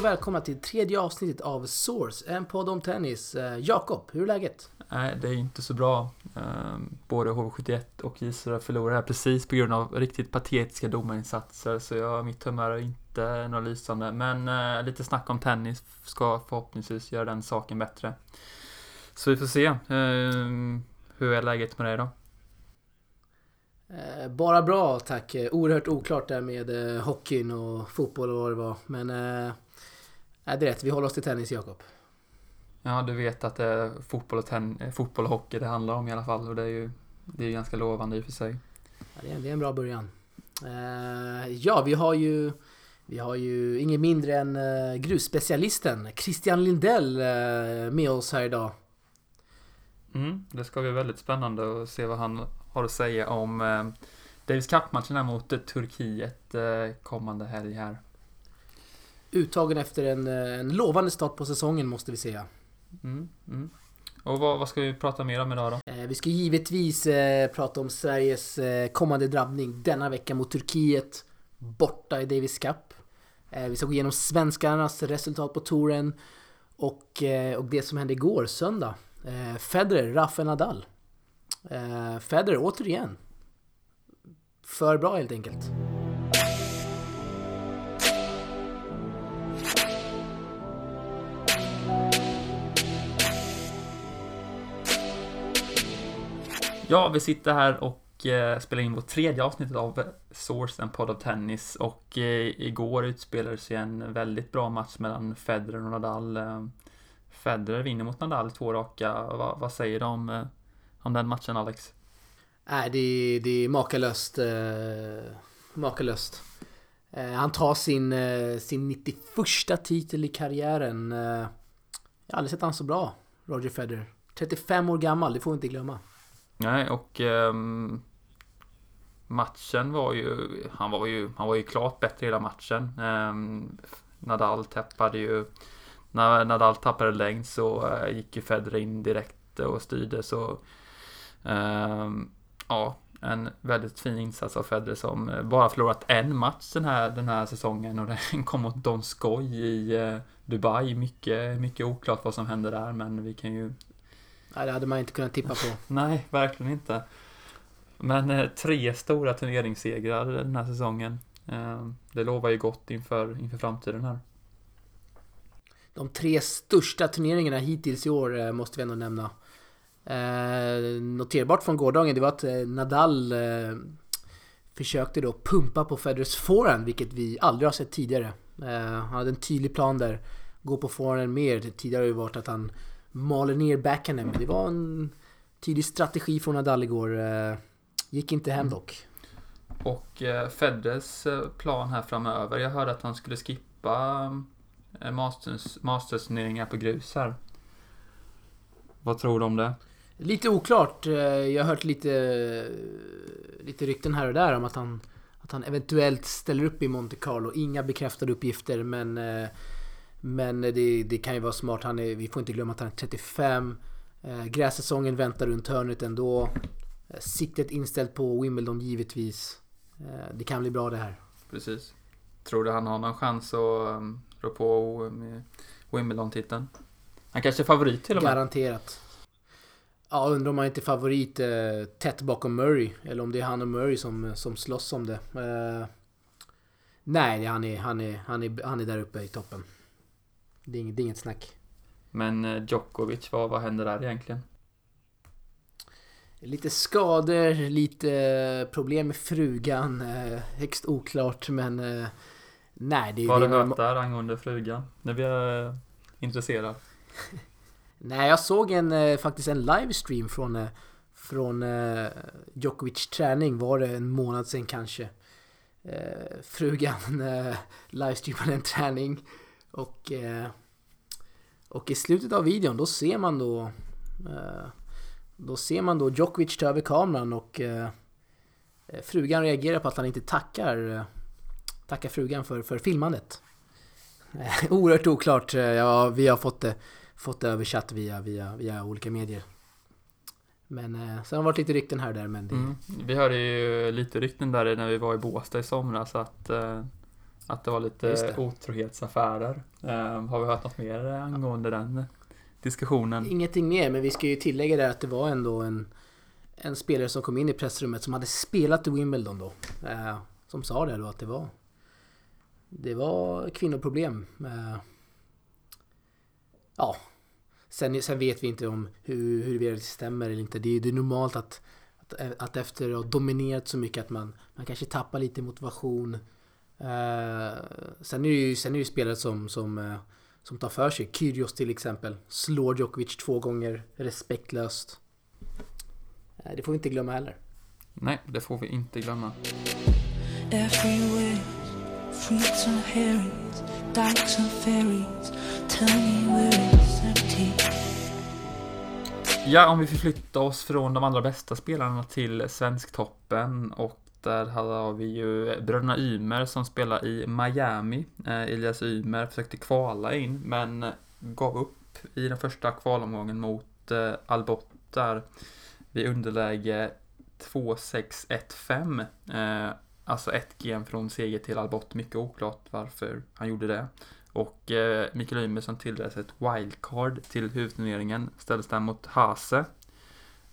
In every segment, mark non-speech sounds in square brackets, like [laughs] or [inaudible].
Och välkomna till tredje avsnittet av Source, en podd om tennis. Eh, Jakob, hur är läget? Nej, det är inte så bra. Ehm, både HV71 och Israel förlorar här precis på grund av riktigt patetiska domarinsatser, så jag, mitt humör är inte något lysande. Men eh, lite snack om tennis ska förhoppningsvis göra den saken bättre. Så vi får se. Ehm, hur är läget med dig då? Eh, Bara bra tack. Oerhört oklart där med hockeyn och fotboll och vad det var. Men... Är det är rätt, vi håller oss till tennis Jakob. Ja, du vet att det är fotboll och, ten- eh, fotboll och hockey det handlar om i alla fall och det är ju det är ganska lovande i och för sig. Ja, det, är, det är en bra början. Eh, ja, vi har ju... Vi har ju ingen mindre än eh, grusspecialisten Christian Lindell eh, med oss här idag. Mm, det ska bli väldigt spännande att se vad han har att säga om Davis Cup-matchen mot Turkiet kommande helg här. Uttagen efter en, eh, en lovande start på säsongen måste vi säga. Mm, mm. Och vad, vad ska vi prata mer om idag då? Eh, Vi ska givetvis eh, prata om Sveriges eh, kommande drabbning denna vecka mot Turkiet borta i Davis Cup. Vi ska gå igenom svenskarnas resultat på touren och, och det som hände igår, söndag. Federer, Rafael Nadal. Federer återigen. För bra helt enkelt. Ja, vi sitter här och eh, spelar in vårt tredje avsnitt av Source, en podd av tennis. Och eh, igår utspelades ju en väldigt bra match mellan Federer och Nadal. Eh, Federer vinner mot Nadal två raka. Va, vad säger du om, eh, om den matchen, Alex? Nej, det, är- det är makalöst. Eh, makalöst. Eh, han tar sin, eh, sin 91 titel i karriären. Eh, jag har aldrig sett han så bra, Roger Federer. 35 år gammal, det får vi inte glömma. Nej, och um, matchen var ju, han var ju, han var ju klart bättre hela matchen. Um, Nadal tappade ju, när Nadal tappade längd så uh, gick ju Federer in direkt och styrde så, Um, ja, en väldigt fin insats av Federer som bara förlorat en match den här, den här säsongen och den [laughs] kom mot Don Skoj i eh, Dubai. Mycket, mycket oklart vad som hände där men vi kan ju Nej, det hade man inte kunnat tippa på. [laughs] Nej, verkligen inte. Men eh, tre stora turneringssegrar den här säsongen. Eh, det lovar ju gott inför, inför framtiden här. De tre största turneringarna hittills i år eh, måste vi ändå nämna. Noterbart från gårdagen det var att Nadal försökte då pumpa på Federers forehand, vilket vi aldrig har sett tidigare. Han hade en tydlig plan där. Gå på forehanden mer. Tidigare har det varit att han maler ner backhanden. Men det var en tydlig strategi från Nadal igår. Eh, gick inte hem dock. Och eh, Feddes eh, plan här framöver. Jag hörde att han skulle skippa Masters, Masters-turneringar på grus här. Vad tror du om det? Lite oklart. Jag har hört lite, lite rykten här och där om att han, att han eventuellt ställer upp i Monte Carlo. Inga bekräftade uppgifter men, men det, det kan ju vara smart. Han är, vi får inte glömma att han är 35. Eh, Grässäsongen väntar runt hörnet ändå. Eh, Siktet inställt på Wimbledon givetvis. Eh, Det kan bli bra det här. Precis. Tror du han har någon chans att um, rå på Wimbledon-titeln? Han kanske är favorit till och med. Garanterat. Ja, undrar om han inte är favorit eh, tätt bakom Murray. Eller om det är han och Murray som, som slåss om det. Eh, nej, han är, han, är, han, är, han är där uppe i toppen. Det är inget, det är inget snack. Men eh, Djokovic, vad, vad händer där egentligen? Lite skador, lite problem med frugan. Eh, högst oklart, men... Eh, nej, det, Vad har du är hört där angående frugan? Nu blir jag intresserad. [laughs] Nej, jag såg en, faktiskt en livestream från, från Djokovic träning. Var det en månad sedan kanske. Frugan [laughs] livestreamade en träning. Och, eh, och i slutet av videon då ser man då eh, Då ser man då Djokovic ta över kameran och eh, frugan reagerar på att han inte tackar Tackar frugan för, för filmandet. [laughs] Oerhört oklart. Ja, vi har fått det fått det översatt via, via, via olika medier. Men eh, sen har det varit lite rykten här och där men det, Mm. Vi hörde ju lite rykten där när vi var i Båstad i somras att, eh, att det var lite det. otrohetsaffärer. Eh, har vi hört något mer angående den diskussionen? Ingenting mer, men vi ska ju tillägga där att det var ändå en, en spelare som kom in i pressrummet som hade spelat i Wimbledon då. Eh, som sa det då att det var det var kvinnoproblem. Eh, ja. Sen, sen vet vi inte om hur, hur det stämmer eller inte. Det är, det är normalt att, att, att efter att ha dominerat så mycket att man, man kanske tappar lite motivation. Eh, sen är det ju, sen är det ju spelare som, som, eh, som tar för sig. Kyrgios till exempel. Slår Djokovic två gånger respektlöst. Eh, det får vi inte glömma heller. Nej, det får vi inte glömma. Ja, om vi förflyttar oss från de allra bästa spelarna till Svensktoppen och där har vi ju bröderna Ymer som spelar i Miami. Eh, Elias Ymer försökte kvala in men gav upp i den första kvalomgången mot eh, Albot där vid underläge 2-6-1-5. Eh, alltså ett game från seger till Albot. Mycket oklart varför han gjorde det. Och eh, Mikael Ymer som tilldelades ett wildcard till huvudturneringen ställdes där mot Hase.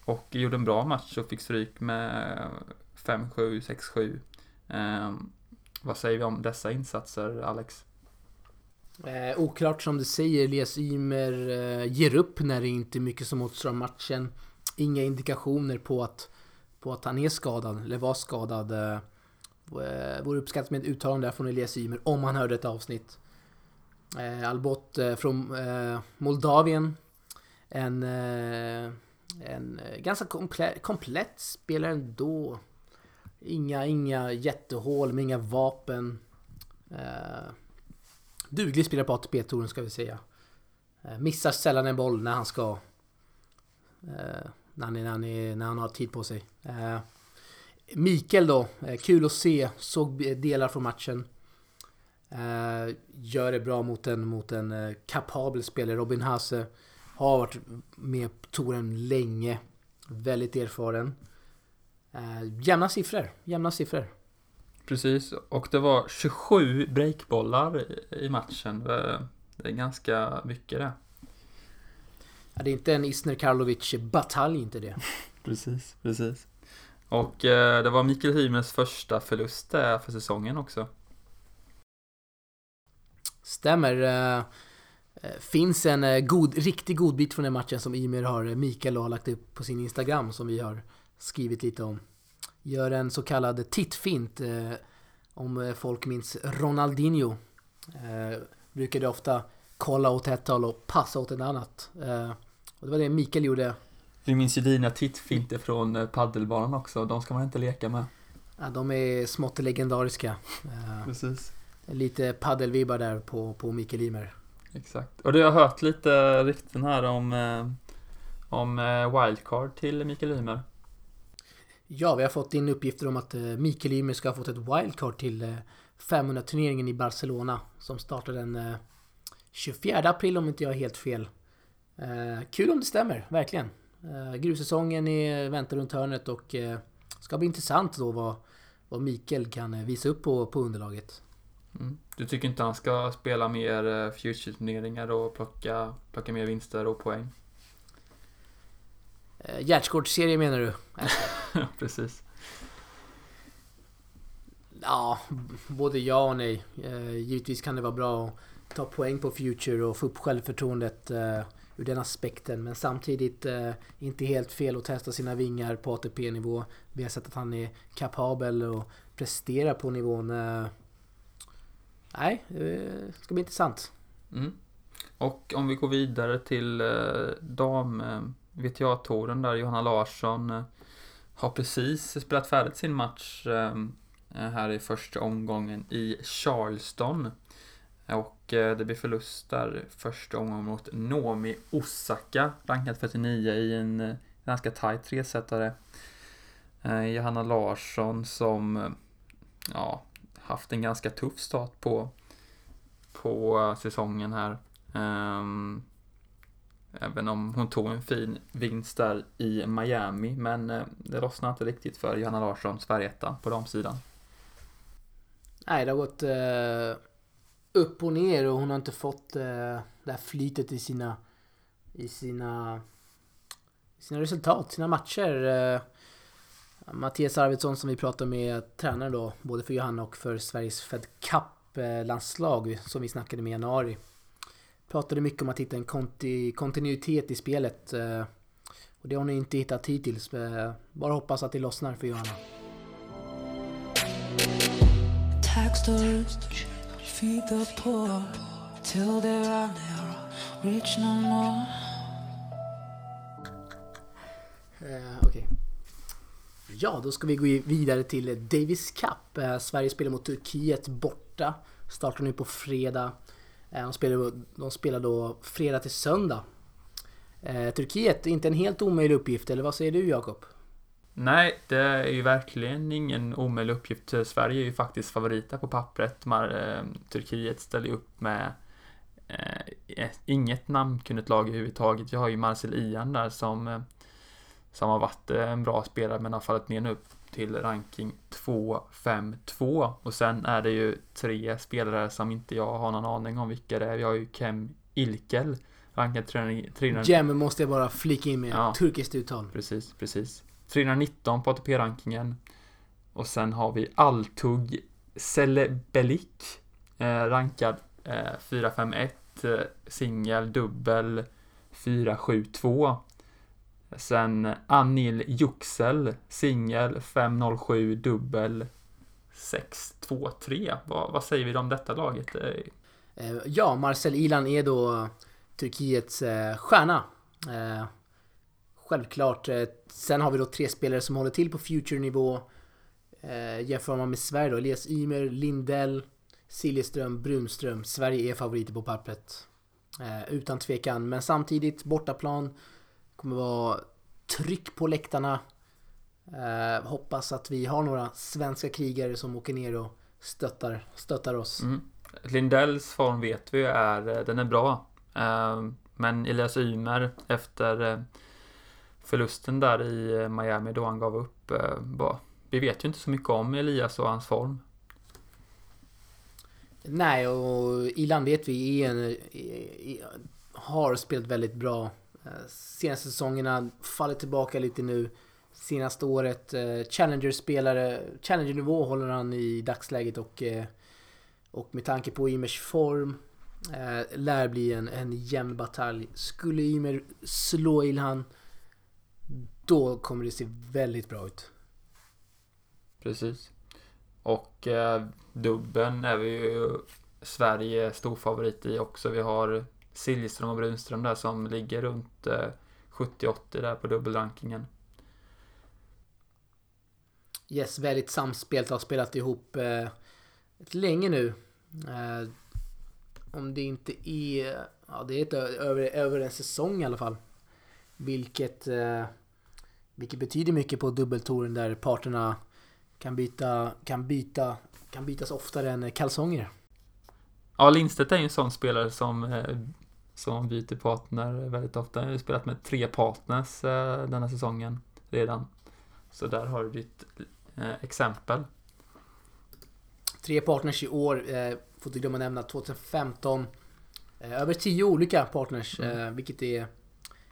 Och gjorde en bra match och fick stryk med 5-7, 6-7. Eh, vad säger vi om dessa insatser, Alex? Eh, oklart som du säger, Elias Ymer eh, ger upp när det inte är mycket som återstår av matchen. Inga indikationer på att, på att han är skadad, eller var skadad. Eh, eh vore uppskattat med ett uttalande där från Elias Ymer, om han hörde ett avsnitt. Eh, Albot eh, från eh, Moldavien. En, eh, en eh, ganska komple komplett spelare ändå. Inga, inga jättehål med inga vapen. Eh, duglig spelare på ATP-touren ska vi säga. Eh, missar sällan en boll när han ska... Eh, när, han, när, han när han har tid på sig. Eh, Mikael då, eh, kul att se. Såg delar från matchen. Eh, gör det bra mot en, mot en eh, kapabel spelare. Robin Hase. har varit med på touren länge. Väldigt erfaren. Eh, jämna siffror, jämna siffror. Precis, och det var 27 breakbollar i- matchen. Det är ganska mycket det. Ja, det är inte en Isner Karlovic batalj inte det. [laughs] Precis, precis. Och eh, det var Mikael Hymers första förlust för säsongen också. Stämmer. eh, eh, Finns en eh, god, riktig godbit från den matchen som Ymer har, Mikael har lagt upp på sin Instagram som vi har skrivit lite om. Gör en så kallad tittfint. eh, Om eh, folk minns Ronaldinho. Eh, Brukade ofta kolla åt ett håll och passa åt ett annat. Eh, Och det var det Mikael gjorde. Vi minns ju dina tittfinter från eh, paddelbanan också. De ska man inte leka med. Ja, de är smått legendariska. Eh, Precis. Lite paddelvibbar där på, på Mikael Ymer. Exakt. Och du har hört lite rykten här om, om wildcard till Mikael Ymer. Ja, vi har fått in uppgifter om att eh, Mikael Ymer ska ha fått ett wildcard till eh, 500-turneringen i Barcelona som startar den eh, 24 april om inte jag är helt fel. Kul om det stämmer, verkligen. Eh, Grussäsongen är, väntar runt hörnet och ska bli intressant då vad, vad Mikael kan visa upp på, på underlaget. Mm. Du tycker inte han ska spela mer future-turneringar och plocka, plocka mer vinster och poäng? Eh, Gärdsgårdsserie menar du? Ja, [laughs] precis. Ja, både ja och nej. Eh, givetvis kan det vara bra att ta poäng på Future och få upp självförtroendet eh, ur den aspekten. Men samtidigt eh, inte helt fel att testa sina vingar på ATP-nivå. Vi har sett att han är kapabel och presterar på nivån. Nej, det ska bli intressant. Mm. Och om vi går vidare till eh, dam VTA-touren där Johanna Larsson eh, har precis spelat färdigt sin match ehm, eh, här i första omgången i Charleston. Och eh, det blir förlust där första omgången mot Nomi Osaka, rankad 49 i en ganska tajt tresetare. Johanna Larsson som ja, haft en ganska tuff start på, på säsongen här. Ehm, även om hon tog en fin vinst där i Miami, men eh, det lossnade inte riktigt för Johanna Larsson, Sverigeettan på damsidan. nej, det har gått eh, upp och ner och hon har inte fått eh, det här flytet i sina, i sina, i sina resultat, sina matcher. Eh, Mattias Arvidsson som vi pratade med, tränare då, både för Johanna och för Sveriges Fed Cup-landslag eh, som vi snackade med i januari. Pratade mycket om att hitta en konti, kontinuitet i spelet. Eh, och det har hon inte hittat hittills. Eh, bara hoppas att det lossnar för Johanna. Eh, Okej. Ja, då ska vi gå vidare till Davis Cup. Eh, Sverige spelar mot Turkiet borta. Startar nu på fredag. Eh, de, spelar, de spelar då fredag till söndag. Eh, Turkiet, inte en helt omöjlig uppgift, eller vad säger du Jakob? Nej, det är ju verkligen ingen omöjlig uppgift. Eh, Sverige är ju faktiskt favoriter på pappret. Eh, Turkiet ställer ju upp med eh, inget namnkunnigt lag överhuvudtaget. Jag har ju Marcel Ian där som, eh, som har varit eh, en bra spelare men har fallit ner nu till ranking 2-5-2 och sen är det ju tre spelare som inte jag har någon aning om vilka det är. Vi har ju Kem Ilkel, rankad 300 300 Gem måste jag bara flika in med. Ja. Turkiskt uttal. Precis, precis. 319 på ATP-rankingen. Och sen har vi Altug Selebelik. Eh, rankad eh, 451. Eh, singel, dubbel 472. Sen Anil Juxel. Singel 507, dubbel 623. Vad, vad säger vi om detta laget? Eh, ja, Marcel Ilan är då Turkiets eh, stjärna. Eh, självklart. Sen har vi då tre spelare som håller till på future-nivå. Jämför man med Sverige då. Elias Ymer, Lindell, Siljeström, Brunström. Sverige är favoriter på pappret. Utan tvekan. Men samtidigt, bortaplan. Kommer vara tryck på läktarna. Eh, hoppas att vi har några svenska krigare som åker ner och stöttar, stöttar oss. Mm. Lindells form vet vi är, eh, den är bra. Eh, Men Elias Ymer efter eh, förlusten där i eh, Miami då han gav upp, bara, vi vet ju inte så mycket om Elias och hans form. Nej, och Ilan vet vi är en, är- är- har spelat väldigt bra. Eh, senaste säsongerna faller tillbaka lite nu. Senaste året, eh, Challenger-spelare, Challenger-nivå håller han i dagsläget och, eh, och med tanke på Ymers form eh, lär bli en, en jämn batalj. Skulle Ymer slå Ilhan, då kommer det se väldigt bra ut. Precis. Och eh, dubben är vi ju Sverige storfavorit i också. Vi har Siljeström och Brunström där som ligger runt eh, 70-80 där på dubbelrankingen. Yes, väldigt samspelt. Har spelat ihop eh, ett länge nu. Eh, om det inte är... Ja, det är ett, över, över en säsong i alla fall. Vilket, eh, vilket betyder mycket på dubbeltouren där parterna kan byta, kan byta, kan bytas oftare än kalsonger. Ja, Lindstedt är ju en sån spelare som, eh, som byter partner väldigt ofta. Jag har spelat med tre partners eh, denna säsongen redan. Så där har du ditt eh, exempel. Tre partners i år. Eh, får inte glömma nämna 2015. Eh, över tio olika partners, eh, vilket är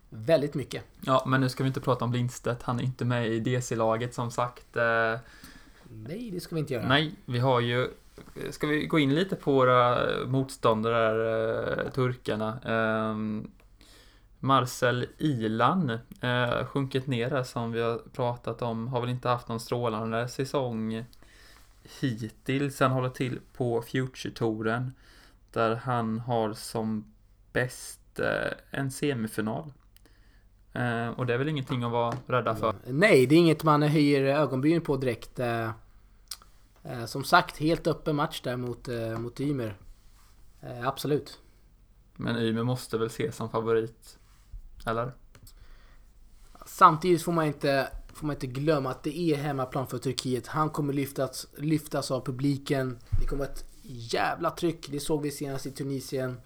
väldigt mycket. Ja, men nu ska vi inte prata om Lindstedt. Han är inte med i DC-laget som sagt. Nej, det ska vi inte göra. nej, vi har ju... Ska vi gå in lite på våra motståndare, där, eh, turkarna? Ehm, Marcel Ilan, eh, sjunkit ner där som vi har pratat om, har väl inte haft någon strålande säsong hittills. Han håller till på Future-touren där han har som bäst eh, en semifinal. Och det är väl ingenting att vara rädda för. Nej, det är inget man höjer ögonbrynen på direkt. Eh, som sagt, helt öppen match där mot, eh, mot Ymer. Eh, absolut. Men Ymer måste väl ses som favorit? Eller? Samtidigt får man inte, får man inte glömma att det är hemmaplan för Turkiet. Han kommer lyftas, lyftas av publiken. Det kommer ett jävla tryck. Det såg vi senast i Tunisien.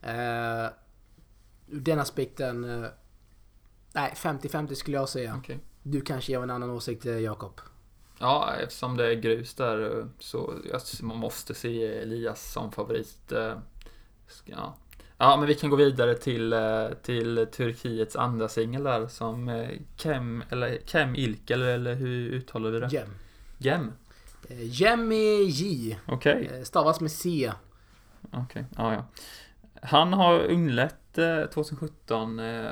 Eh, ur den aspekten... Eh, nej, 50-50 skulle jag säga. Okej. Du kanske har en annan åsikt, Jakob? Ja, eftersom det är grus där eh, så man måste se Elias som favorit. eh, Ja. ja, men vi kan gå vidare till, eh, till Turkiets andra singel där som Kem, eller Kem Ilkel, eller hur uttalar vi det? Jem. Eh, Jem med J. Okej. Eh, Stavas med C. Okej, ja, ja. Han har inlett eh, 2017 eh,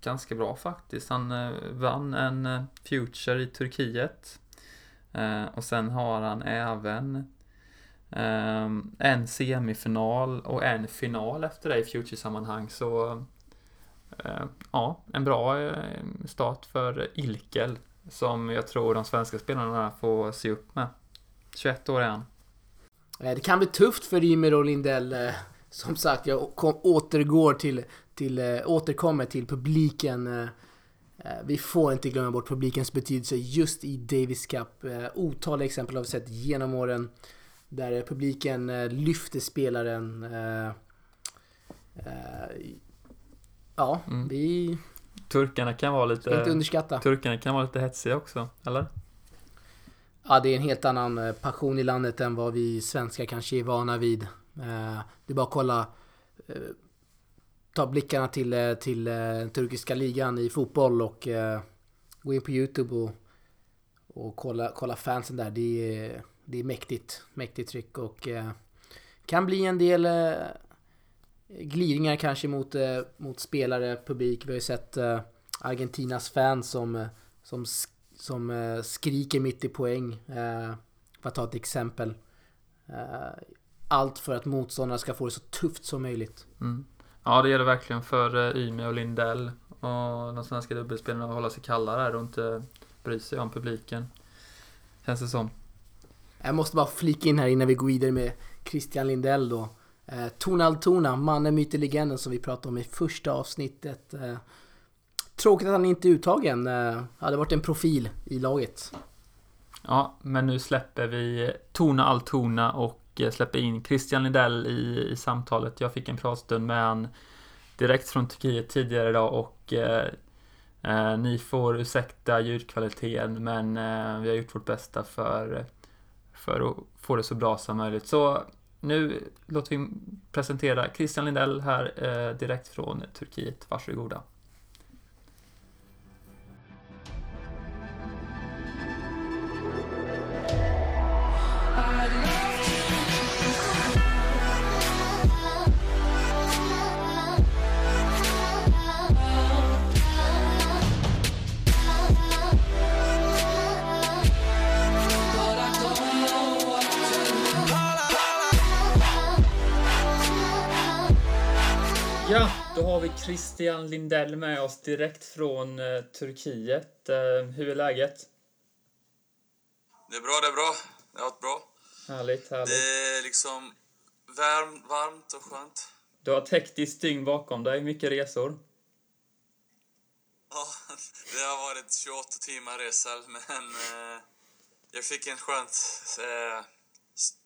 ganska bra faktiskt. Han vann en Future i Turkiet. Eh, och sen har han även eh, en semifinal och en final efter det i Future-sammanhang. Så eh, ja, en bra eh, start för Ilkel. Som jag tror de svenska spelarna får se upp med. 21 år är han. Eh, det kan bli tufft för Ymer och Lindell. Som sagt, jag kom, återgår till, till återkommer till publiken eh, Vi får inte glömma bort publikens betydelse just i Davis Cup. Eh, Otaliga exempel har vi sett genom åren där eh, publiken lyfter spelaren. Ja, Mm. vi Turkarna kan vara ska inte lite... underskatta. Turkarna kan vara lite hetsiga också, eller? Ja, det är en helt annan passion i landet än vad vi svenskar kanske är vana vid. Det är bara att kolla Ta blickarna till, eh, till eh, turkiska ligan i fotboll och eh, gå in på Youtube och, och kolla, kolla fansen där. Det är, det är mäktigt, mäktigt tryck och eh, kan bli en del eh, glidningar kanske mot, eh, mot spelare, publik. Vi har ju sett eh, Argentinas fans som, eh, som som eh, skriker mitt i poäng. Eh, för att ta ett exempel. Eh, allt för att motståndarna ska få det så tufft som möjligt. Mm. Ja, det gäller verkligen för eh, Yme och Lindell och de svenska dubbelspelarna att hålla sig kalla där och inte bry sig om publiken. Känns det som. Jag måste bara flika in här innan vi går vidare med Christian Lindell då. Eh, Tona Altona, mannen, myten, legenden som vi pratade om i första avsnittet. Eh, tråkigt att han inte är uttagen. Eh, hade varit en profil i laget. Ja, men nu släpper vi Tona Altona och eh, Eh, släpper in Christian Lindell i, i samtalet. Jag fick en pratstund med han direkt från Turkiet tidigare idag och eh, eh, ni får ursäkta ljudkvaliteten men eh, vi har gjort vårt bästa för, för att få det så bra som möjligt. Så nu låter vi presentera Christian Lindell här eh, direkt från Turkiet. Varsågoda. Christian Lindell med oss direkt från eh, Turkiet. Eh, hur är läget? Det är bra, det är bra. Det har varit bra. Härligt, härligt. Det är liksom varm, varmt och skönt. Du har ett hektiskt dygn bakom dig, mycket resor. Ja, det har varit 28 timmar resa, men eh, jag fick en skönt eh,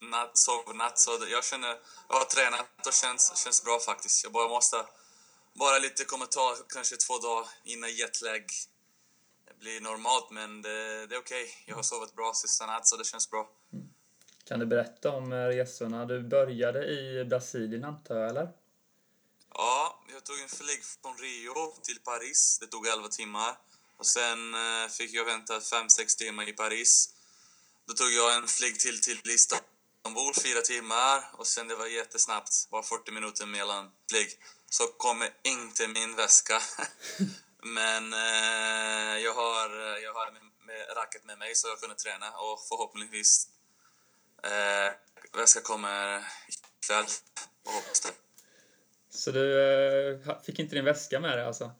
natt, sovnatt. Så jag känner, jag har tränat och känns, känns bra faktiskt. Jag bara måste, bara lite kommer ta kanske två dagar innan jetlag blir normalt, men det, det är okej. Jag har sovit bra sista natt, så det känns bra. Kan du berätta om eh, resorna? Du började i Brasilien antar jag, eller? Ja, jag tog en flyg från Rio till Paris. Det tog 11 timmar. Och sen eh, fick jag vänta 5-6 timmar i Paris. Då tog jag en flyg till till Istanbul, 4 timmar. Och sen det var jättesnabbt, bara 40 minuter mellan flyg. Så kommer inte min väska. [laughs] Men eh, jag har, jag har med, med racket med mig så jag kunde träna och förhoppningsvis eh, väska kommer ikväll. Och hoppas det. Så du eh, fick inte din väska med dig alltså?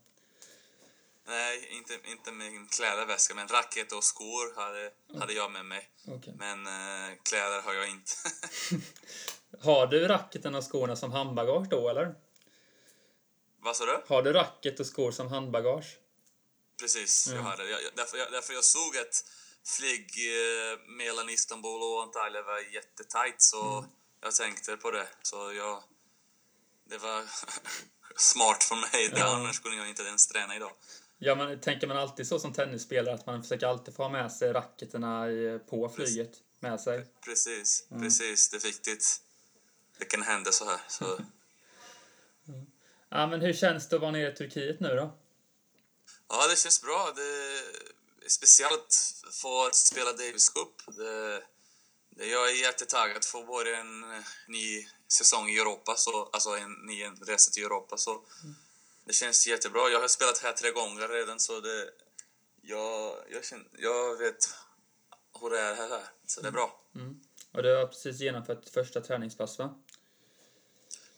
Nej, inte, inte min kläderväska, men racket och skor hade, hade jag med mig. Okej. Men eh, kläder har jag inte. [laughs] Har du racketen och skorna som handbagage då, eller? Vad sa du? Har du racket och skor som handbagage? Precis, jag hade jag, jag- därför, jag, därför jag såg att flyg eh, mellan Istanbul och Antalya var jättetajt, så jag tänkte på det. Så jag... Det var [laughs] smart för mig, det, annars skulle jag inte ens träna idag. Ja, men tänker man alltid så som tennisspelare att man försöker alltid få ha med sig racketerna på flyget med sig? Precis, precis. Det är viktigt. Det kan hända så här. Så. Ja, men hur känns det att vara nere i Turkiet nu då? Ja, det känns bra. Det är speciellt få spela Davis Cup. Det, det, jag är jättetaggad för både en ny säsong i Europa, så, alltså en ny resa till Europa. Så det känns jättebra. Jag har spelat här tre gånger redan, så det, jag, jag, känner, jag vet hur det är här, så det är bra. Mm. Och du har precis genomfört första träningspass, va?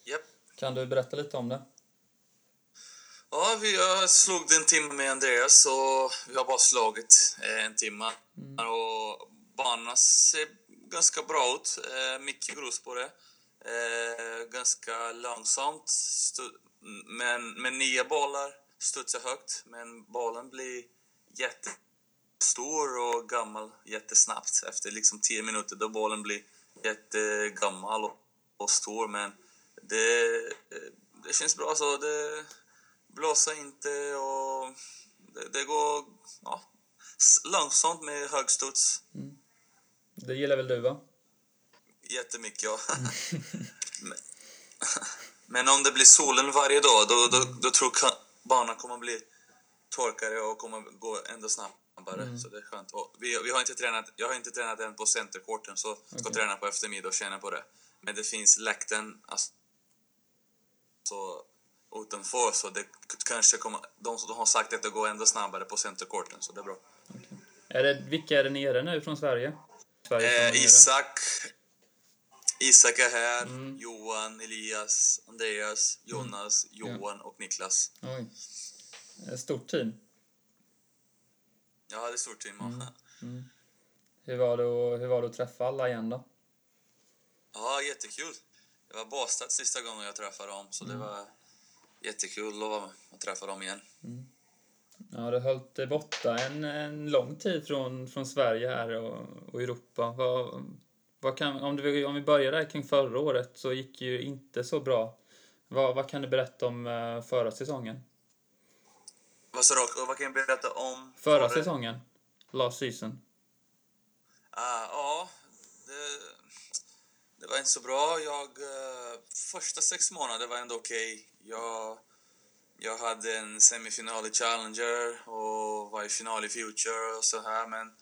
Japp. Kan du berätta lite om det? Ja, vi har slog en timme med Andreas och vi har bara slagit eh, en timme. Och banorna ser ganska bra ut. Eh, mycket grus på det. Eh, ganska långsamt. Men med nya bollar studsar högt. Men bollen blir jättestor och gammal jättesnabbt. Efter liksom 10 minuter då bollen blir jättegammal och, och stor. Men det, det känns bra. Så det blåser inte och det, det går ja, långsamt med hög studs. Det gillar väl du, va? Jättemycket, ja. [laughs] men, [laughs] men om det blir solen varje dag, då, då, då tror jag banan kommer bli torkare och kommer gå ändå snabbare. Så det är skönt. Och vi, vi har inte tränat, jag har inte tränat än på centercourten, så ska Okej. träna på eftermiddag och känna på det. Men det finns läkten alltså, så utanför, så det kanske kommer... De, de har sagt att det går ändå snabbare på centercourten, så det är bra. Är det, vilka är det nere nu från Sverige? Sverige som Eh. Isak. Isak är här. Mm. Johan, Elias, Andreas, Jonas, Johan och Niklas. Oj. Ett stort team. Ja, det är stort team. Mm. Hur var, det att, hur var det att träffa alla igen då? Ja, jättekul. Det var Båstad sista gången jag träffade dem, så Mm. det var jättekul att och träffa dem igen. Ja, du höll dig borta en, en lång tid från, från Sverige här och, och Europa. Vad, vad kan, om, du, om vi börjar där kring förra året så gick ju inte så bra. Vad, vad kan du berätta om eh, förra säsongen? Vad sa du? Vad kan jag berätta om? Förra förra- säsongen? Last season? Ah, ja, det, det var inte så bra. Jag, eh, första sex månader var ändå okej. Jag, jag hade en semifinal i Challenger och var i final i Future och så här. Men,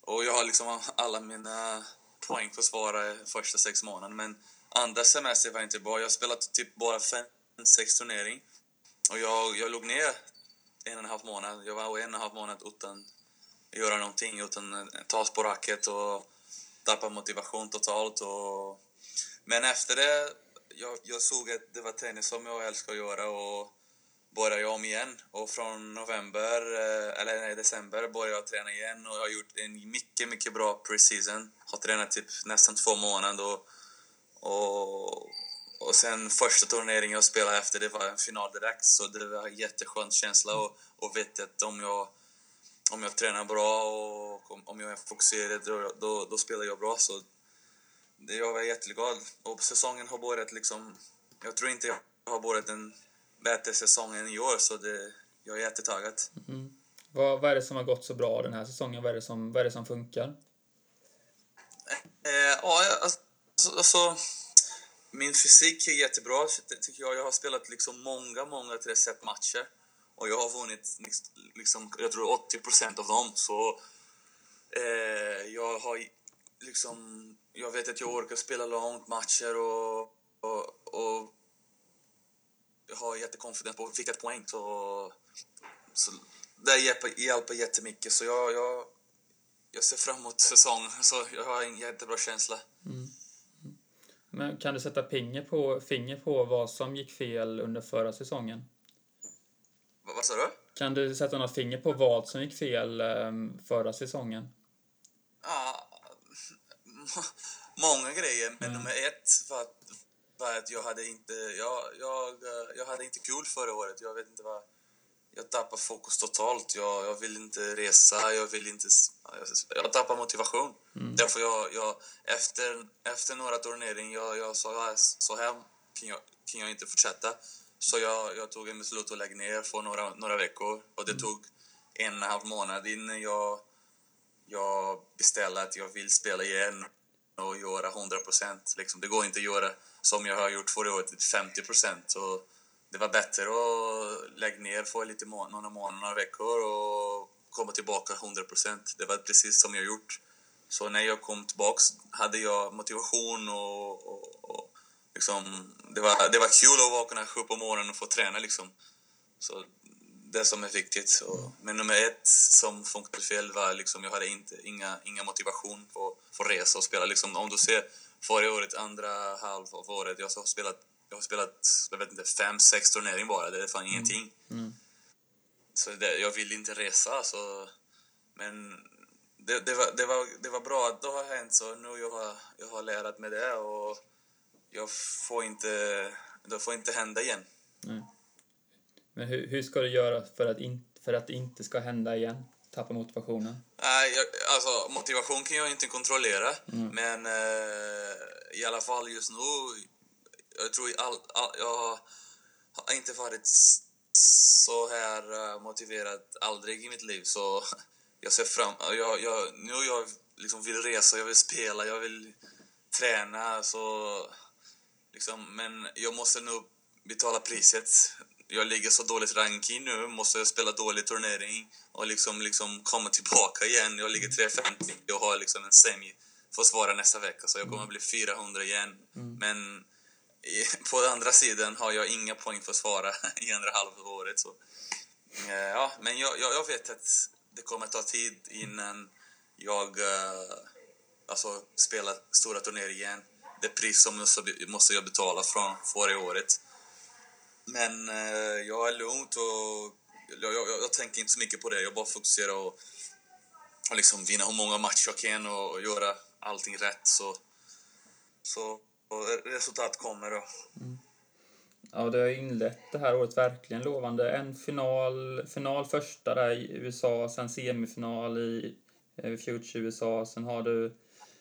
och jag har liksom alla mina poäng försvarade första sex månaderna. Men andra semester var inte bra. Jag spelade typ bara fem, sex turnering. Och jag, jag låg ner en och en halv månad. Jag var en och en halv månad utan att göra någonting utan att ta på racket och tappa motivation totalt. Och... Men efter det, jag, jag såg att det var tennis som jag älskar att göra och började jag om igen. Och från november, eh, eller nej, december började jag träna igen och jag har gjort en mycket, mycket bra preseason. Har tränat typ nästan två månader och, och, och sen första turneringen jag spelade efter det var en final direkt så det var en jätteskön känsla och, och vet att om jag om jag tränar bra och om, jag är fokuserad då, då, då spelar jag bra. Så jag var jätteglad. Och säsongen har börjat liksom... Jag tror inte jag har börjat en bättre säsong än i år, så det, jag är jättetaggad. Vad, vad är det som har gått så bra den här säsongen? Vad är det som, vad är det som funkar? Eh, ja, jag- alltså, alltså, min fysik är jättebra, ty- tycker jag. Jag har spelat liksom många, många tre set matcher och jag har vunnit liks- liksom, jag tror 80 procent av dem. Så eh, jag har liksom, jag vet att jag orkar spela långt matcher och, och, och jag har jättekonfidens på vilket poäng. Så, så det hjälper, hjälper jättemycket. Så jag, jag, jag ser fram emot säsongen. Så jag har en jättebra känsla. Men kan du sätta finger på, finger på vad som gick fel under förra säsongen? Va- vad sa du? Kan du sätta något finger på vad som gick fel ehm, förra säsongen? Ja, [laughs] många grejer, men nummer ett var att, var att jag hade inte jag, jag, eh, jag hade inte kul förra året. Jag vet inte vad... Jag tappade fokus totalt. Jag, jag vill inte resa, jag vill inte... Jag, jag tappade motivation. Därför jag, jag, efter, efter några turneringar, jag, jag sa ja, så här kan jag, kan jag inte fortsätta. Så jag, jag tog en beslut att lägga ner för några, några veckor. Och det tog en och en halv månad innan jag, jag beställde att jag vill spela igen och göra 100 procent. Liksom, det går inte att göra som jag har gjort förra året, typ 50 procent. Det var bättre att lägga ner för lite må några månader, några veckor och komma tillbaka 100 procent. Det var precis som jag gjort. Så när jag kom tillbaka hade jag motivation och, och, och liksom, det, var, det var kul att vakna sju på morgonen och få träna liksom. Så det som är viktigt. Så, men nummer ett som funkade fel var liksom, jag hade inte, inga, inga motivation för, för resa och spela. Liksom, om du ser förra året, andra halv av året, jag har spelat, jag har spelat jag vet inte, fem, sex turneringar bara. Det är fan mm. ingenting. Mm. Så det, jag vill inte resa. Så, men det, det, var, det, var, det var bra att det har hänt så nu jag har jag har lärt mig det och jag får inte, det får inte hända igen. Nej. Men hur, hur ska du göra för att, in, för att det inte ska hända igen? Tappa motivationen? Nej, jag, alltså motivation kan jag inte kontrollera. Mm. Men eh, i alla fall just nu, jag tror all, all, jag har inte varit så här uh, motiverad aldrig i mitt liv. Så jag ser fram... Jag, jag, nu jag liksom vill resa, jag vill spela, jag vill träna. Så, liksom, men jag måste nog betala priset. Jag ligger så dåligt ranking nu, måste jag spela dålig turnering och liksom, liksom komma tillbaka igen. Jag ligger 350 och har liksom en semi försvara nästa vecka, så jag kommer bli 400 igen. Mm. Men [laughs] på andra sidan har jag inga poäng för att svara [laughs] i andra halvåret. Så. Eh, ja, men jag, jag, jag, vet att det kommer ta tid innan jag uh, alltså, spelar stora turneringar igen. Det pris som måste jag betala från förra året. Men eh, jag är lugnt och jag, jag, jag, tänker inte så mycket på det. Jag bara fokuserar och, och liksom vinna hur många matcher jag kan och, och göra allting rätt. Så, så resultat kommer då. Mm. Ja, det har inlett det här året verkligen lovande. En final, final första där i USA, sen semifinal i eh, Future USA, sen har du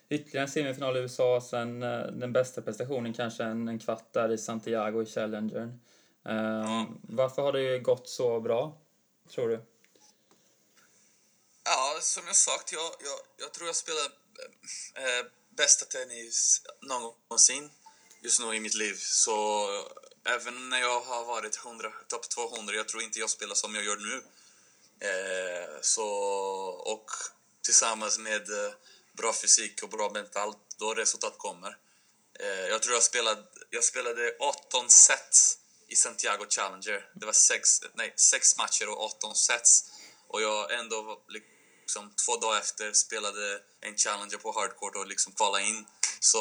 ytterligare en semifinal i USA, sen eh, den bästa prestationen kanske en, en kvart där i Santiago i Challengern. Um, mm. Varför har det gått så bra, tror du? Ja, som jag sagt, jag, jag, jag tror jag spelar äh, bästa tennis någonsin just nu i mitt liv. Så även när jag har varit topp 200, jag tror inte jag spelar som jag gör nu. Eh, så, och tillsammans med eh, bra fysik och bra mentalt, då resultat kommer. Eh, jag tror jag spelade, jag spelade 18 sets i Santiago Challenger. Det var sex, nej, sex matcher och 18 sets. Och jag ändå liksom, två dagar efter spelade en Challenger på hardcourt och liksom kvalade in. Så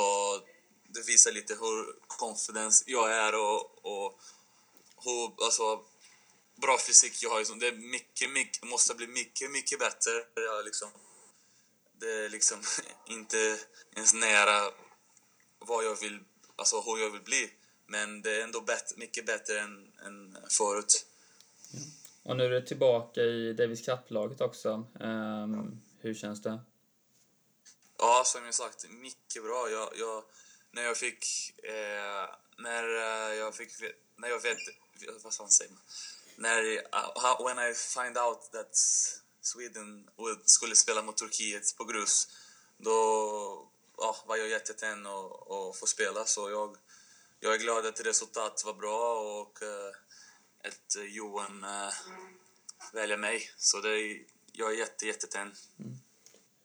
det visar lite hur confidence jag är och, och hur alltså, bra fysik jag har. Det är mycket, mycket, måste bli mycket, mycket bättre. Jag liksom, det är liksom [laughs] inte ens nära vad jag vill, alltså hur jag vill bli. Men det är ändå bättre, mycket bättre än, än förut. Mm. Och nu är du tillbaka i Davis Cup-laget också. Um, hur känns det? Ja, som jag sagt, mycket bra. Jag, jag när jag fick... Eh, när eh, jag fick... När jag vet... Vad fan säger man? När... Uh, when I find out that Sweden skulle spela mot Turkiet på grus, då ja, var jag jättetänd att och få spela. Så jag, jag är glad att resultatet var bra och uh, att Johan uh, väljer mig. Så det är, jag är jätte, jättetänd. Mm.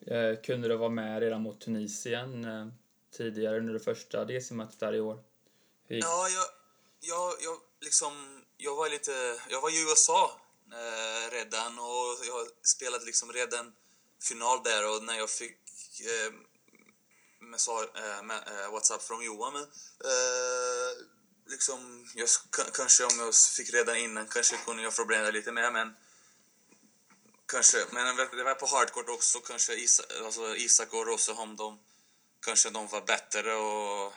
Eh, kunde du vara med redan mot Tunisien eh, tidigare under det första DC-mötet där i år? Ja, jag, jag, jag, liksom, jag var lite... Jag var i USA eh, redan och jag spelade liksom redan final där och när jag fick eh, eh, eh, WhatsApp från Johan men, eh, liksom, jag, kanske om jag fick redan innan kanske kunde jag förbereda lite mer men kanske, men det var på hardcourt också kanske Isak, alltså Isak och Roseholm de kanske de var bättre och,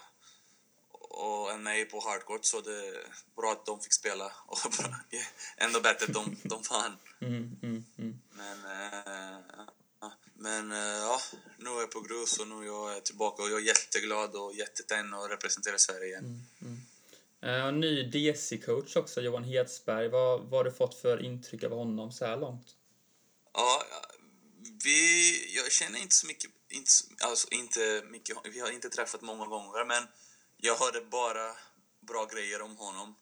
och än mig på hardcourt så det är bra att de fick spela och [laughs] bra, ändå bättre de, de vann. Mm, mm, mm. Men, äh, men äh, ja, nu är jag på grus och nu är jag tillbaka och jag är jätteglad och jättetänd och representerar Sverige igen. Mm, mm. Eh, ny DC-coach också, Johan Hedsberg. Vad, vad har du fått för intryck av honom så här långt? Ja, vi, jag känner inte så mycket, inte, alltså inte mycket, vi har inte träffat många gånger, men jag hörde bara bra grejer om honom.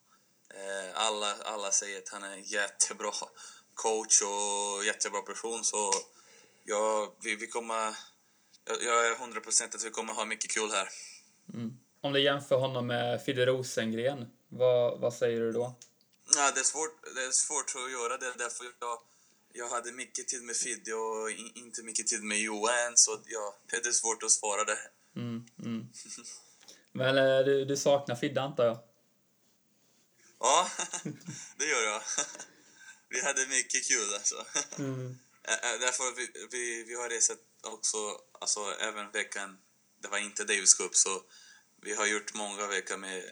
Eh, alla, alla säger att han är jättebra coach och jättebra person, så ja, vi, vi kommer, jag, jag är hundra procent att vi kommer ha mycket kul här. Om du jämför honom med Fidde Rosengren, vad, vad säger du då? Ja, det, är svårt, det är svårt att göra det, därför jag, jag hade mycket tid med Fidde och in, inte mycket tid med Johan, så ja, det är svårt att svara det. Mm, mm. [laughs] Men eh, du, du saknar Fidde antar jag? Ja, [laughs] det gör jag. [laughs] Vi hade mycket kul alltså. Ä, Därför vi, vi, vi har rest också, alltså även veckan, det var inte Davis Cup, så vi har gjort många veckor med,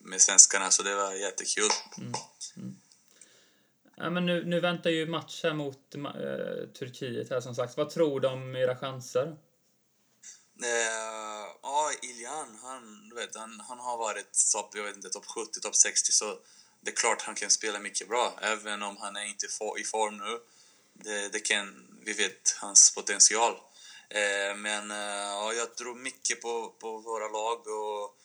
med svenskarna, så det var jättekul. Ja, men nu, nu väntar ju match här mot eh, Turkiet här som sagt. Vad tror du om era chanser? Eh, ja, Iljan, han, vet, han, han har varit topp, jag vet inte, topp 70, topp 60, så det är klart han kan spela mycket bra, även om han är inte for, i form nu. Det, det kan, vi vet hans potential. Eh, men eh, ja, jag tror mycket på, på våra lag och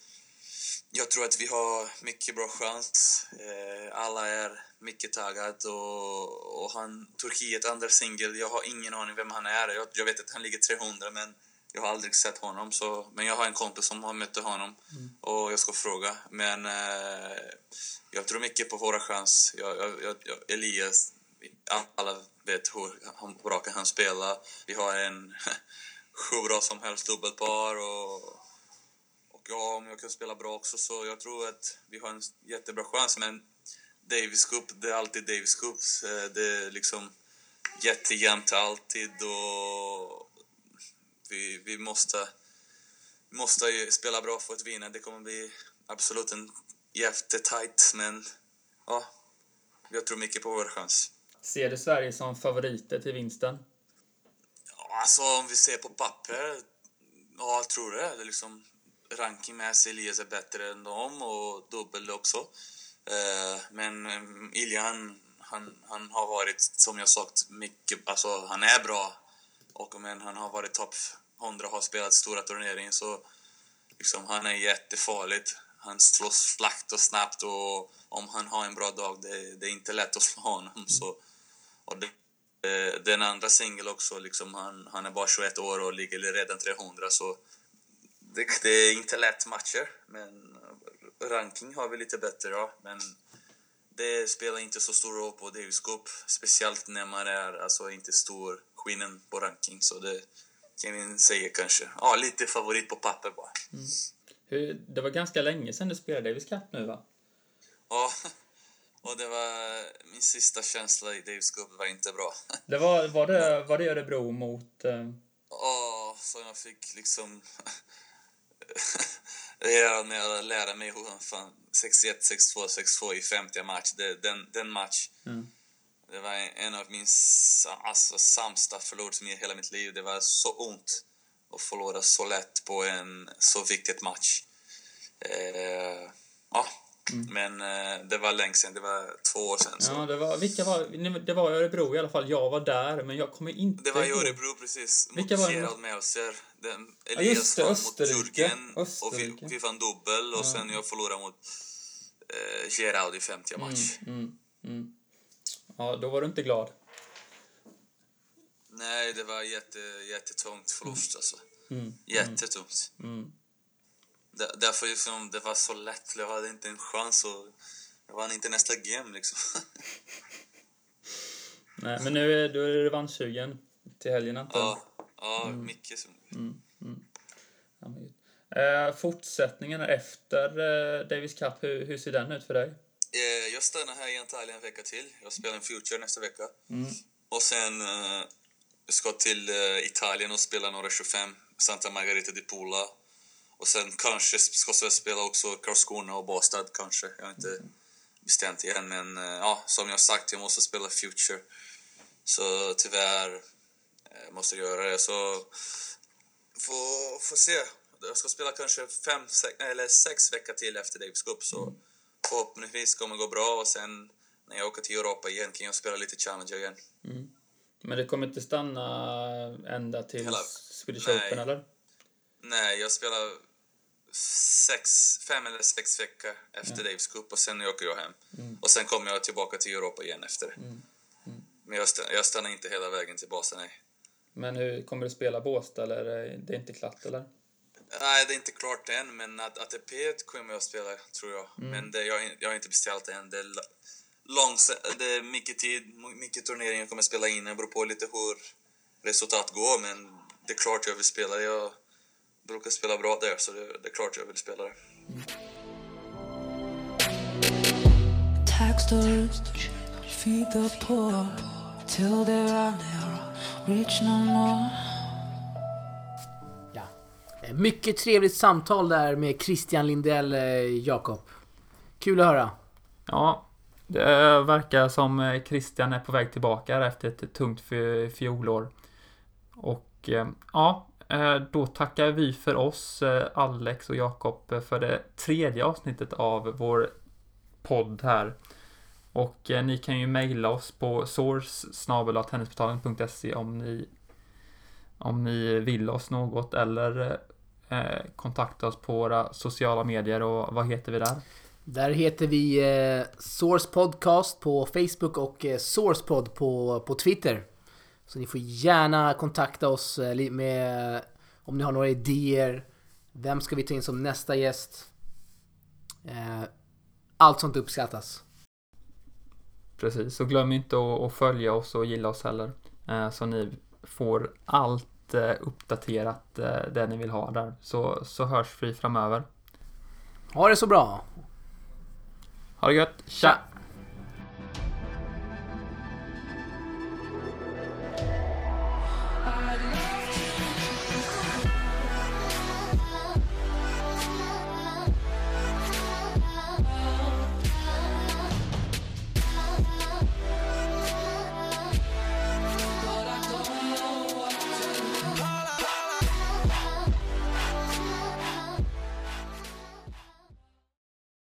jag tror att vi har mycket bra chans. Eh, alla är mycket taggade och, och han, Turkiet, andra singel, jag har ingen aning vem han är. Jag, jag vet att han ligger 300 men jag har aldrig sett honom. Så, men jag har en kompis som har mött honom och jag ska fråga. Men eh, jag tror mycket på våra chans. Jag, jag, Elias, alla vet hur han, bra kan han spela. Vi har en [laughs] hur bra som helst dubbelpar och och ja, om jag kan spela bra också så jag tror att vi har en jättebra chans. Men Davis Cup, det är alltid Davis Cup. Eh, det är liksom jättejämnt alltid och vi, vi måste, måste ju spela bra för att vinna. Det kommer bli absolut en jättetajt, men ja, jag tror mycket på vår chans. Ser du Sverige som favoriter till vinsten? Ja, Alltså om vi ser på papper, ja jag tror det. det är liksom, rankingmässigt Elias är bättre än dem och dubbel också. Eh, men eh, Ilja, Iljan, han, han har varit, som jag sagt, mycket, alltså han är bra. Och, om han har varit topp 100 har spelat stora turneringar så liksom, han är jättefarligt. Han slåss slakt och snabbt och om han har en bra dag, det, det är inte lätt att slå honom. Så, och det, eh, den andra singel också, liksom, han, han är bara 21 år och ligger redan 300 så det, det är inte lätt matcher, men ranking har vi lite bättre ja. Men det spelar inte så stor roll på Davis Cup, speciellt när man är alltså inte stor skillnad på ranking. Så det kan vi säga kanske. Ja, lite favorit på papper bara. Hur, det var ganska länge sedan du spelade Davis Cup nu va? Ja, [laughs] och det var min sista känsla i Davis Cup var inte bra. Det var, var, det, var det Örebro mot... Eh, Ja, så jag fick liksom redan när jag lärde mig hur fan 6-1, 6-2, 6-2 i 50 match. Det, den, den match. Mm. Det var en av min alltså, sämsta förlor som i hela mitt liv. Det var så ont att förlora så lätt på en så viktig match. Eh, ja, men eh, det var länge sedan. Det var två år sedan. Så. ja, det var, vilka var, det var Örebro i alla fall. Jag var där, men jag kommer inte Det var i. Örebro precis, mot Vilka det? Gerald just Elias det, vann mot. Jürgen och vi, vi vann dubbel och sen jag förlorade mot eh, Gerald i 50 match. Mm, mm. Ja, då var du inte glad. Nej, det var jätte, jättetungt förlust alltså. Mm. Jättetungt. Mm. Där- Därför liksom, det var så lätt, jag hade inte en chans och jag vann inte nästa game liksom. [laughs] Nej, men nu är du är revanschsugen till helgen antar ja, ja mycket. Så. Ja, men gud. eh, fortsättningen efter eh, Davis Cup, hur, hur ser den ut för dig? Eh, jag stannar här i Antalya en vecka till. Jag spelar en Future nästa vecka. Och sen eh, jag ska till eh, Italien och spela några 25, Santa Margarita di Pula. Och sen kanske ska spela också Karlskrona och Båstad kanske. Jag har inte bestämt igen, men eh, ja, som jag sagt, jag måste spela Future. Så tyvärr eh, måste jag göra det. Så får, får se. Jag ska spela kanske fem, sex, eller sex veckor till efter Davis Cup, så förhoppningsvis kommer gå bra och sen när jag åker till Europa igen kan jag spela lite Challenger igen. Men det kommer inte stanna ända till Hela- Swedish Nej. Open eller? Nej, jag spelar sex, fem eller sex veckor efter Davis Cup och sen åker jag hem. Och sen kommer jag tillbaka till Europa igen efter det. Men jag, st- jag stannar inte hela vägen till basen, nej. Men hur kommer du spela Båstad eller är det inte klart eller? Nej, det är inte klart än, men att ATP kommer jag spela, tror jag. Men det, jag, jag har inte beställt än. Det är, långs, det är mycket tid, mycket turneringar jag kommer spela in. Det beror på lite hur resultat går, men det är klart jag vill spela. Jag brukar spela bra där, så det, det är klart jag vill spela det. Ja. Eh, Mycket trevligt samtal där med Christian Lindell, eh, Jakob. Kul att höra. Ja, det verkar som eh, Christian är på väg tillbaka efter ett tungt fiolår. Och eh, ja, eh, Eh, då tackar vi för oss, eh, Alex och Jakob, eh, för det tredje avsnittet av vår podd här. Och ni kan ju mejla oss på source om ni om ni vill oss något eller eh, kontakta oss på våra sociala medier och vad heter vi där? Där heter vi eh, Source Podcast på Facebook och eh, SourcePod på, på Twitter. Så ni får gärna kontakta oss eh, med om ni har några idéer. Vem ska vi ta in som nästa gäst? Eh, allt sånt uppskattas. Precis, så glöm inte att, följa oss och gilla oss heller. Eh, så ni får allt uppdaterat det ni vill ha där. Så, så hörs vi framöver. Ha det så bra! Ha det gött! Tja!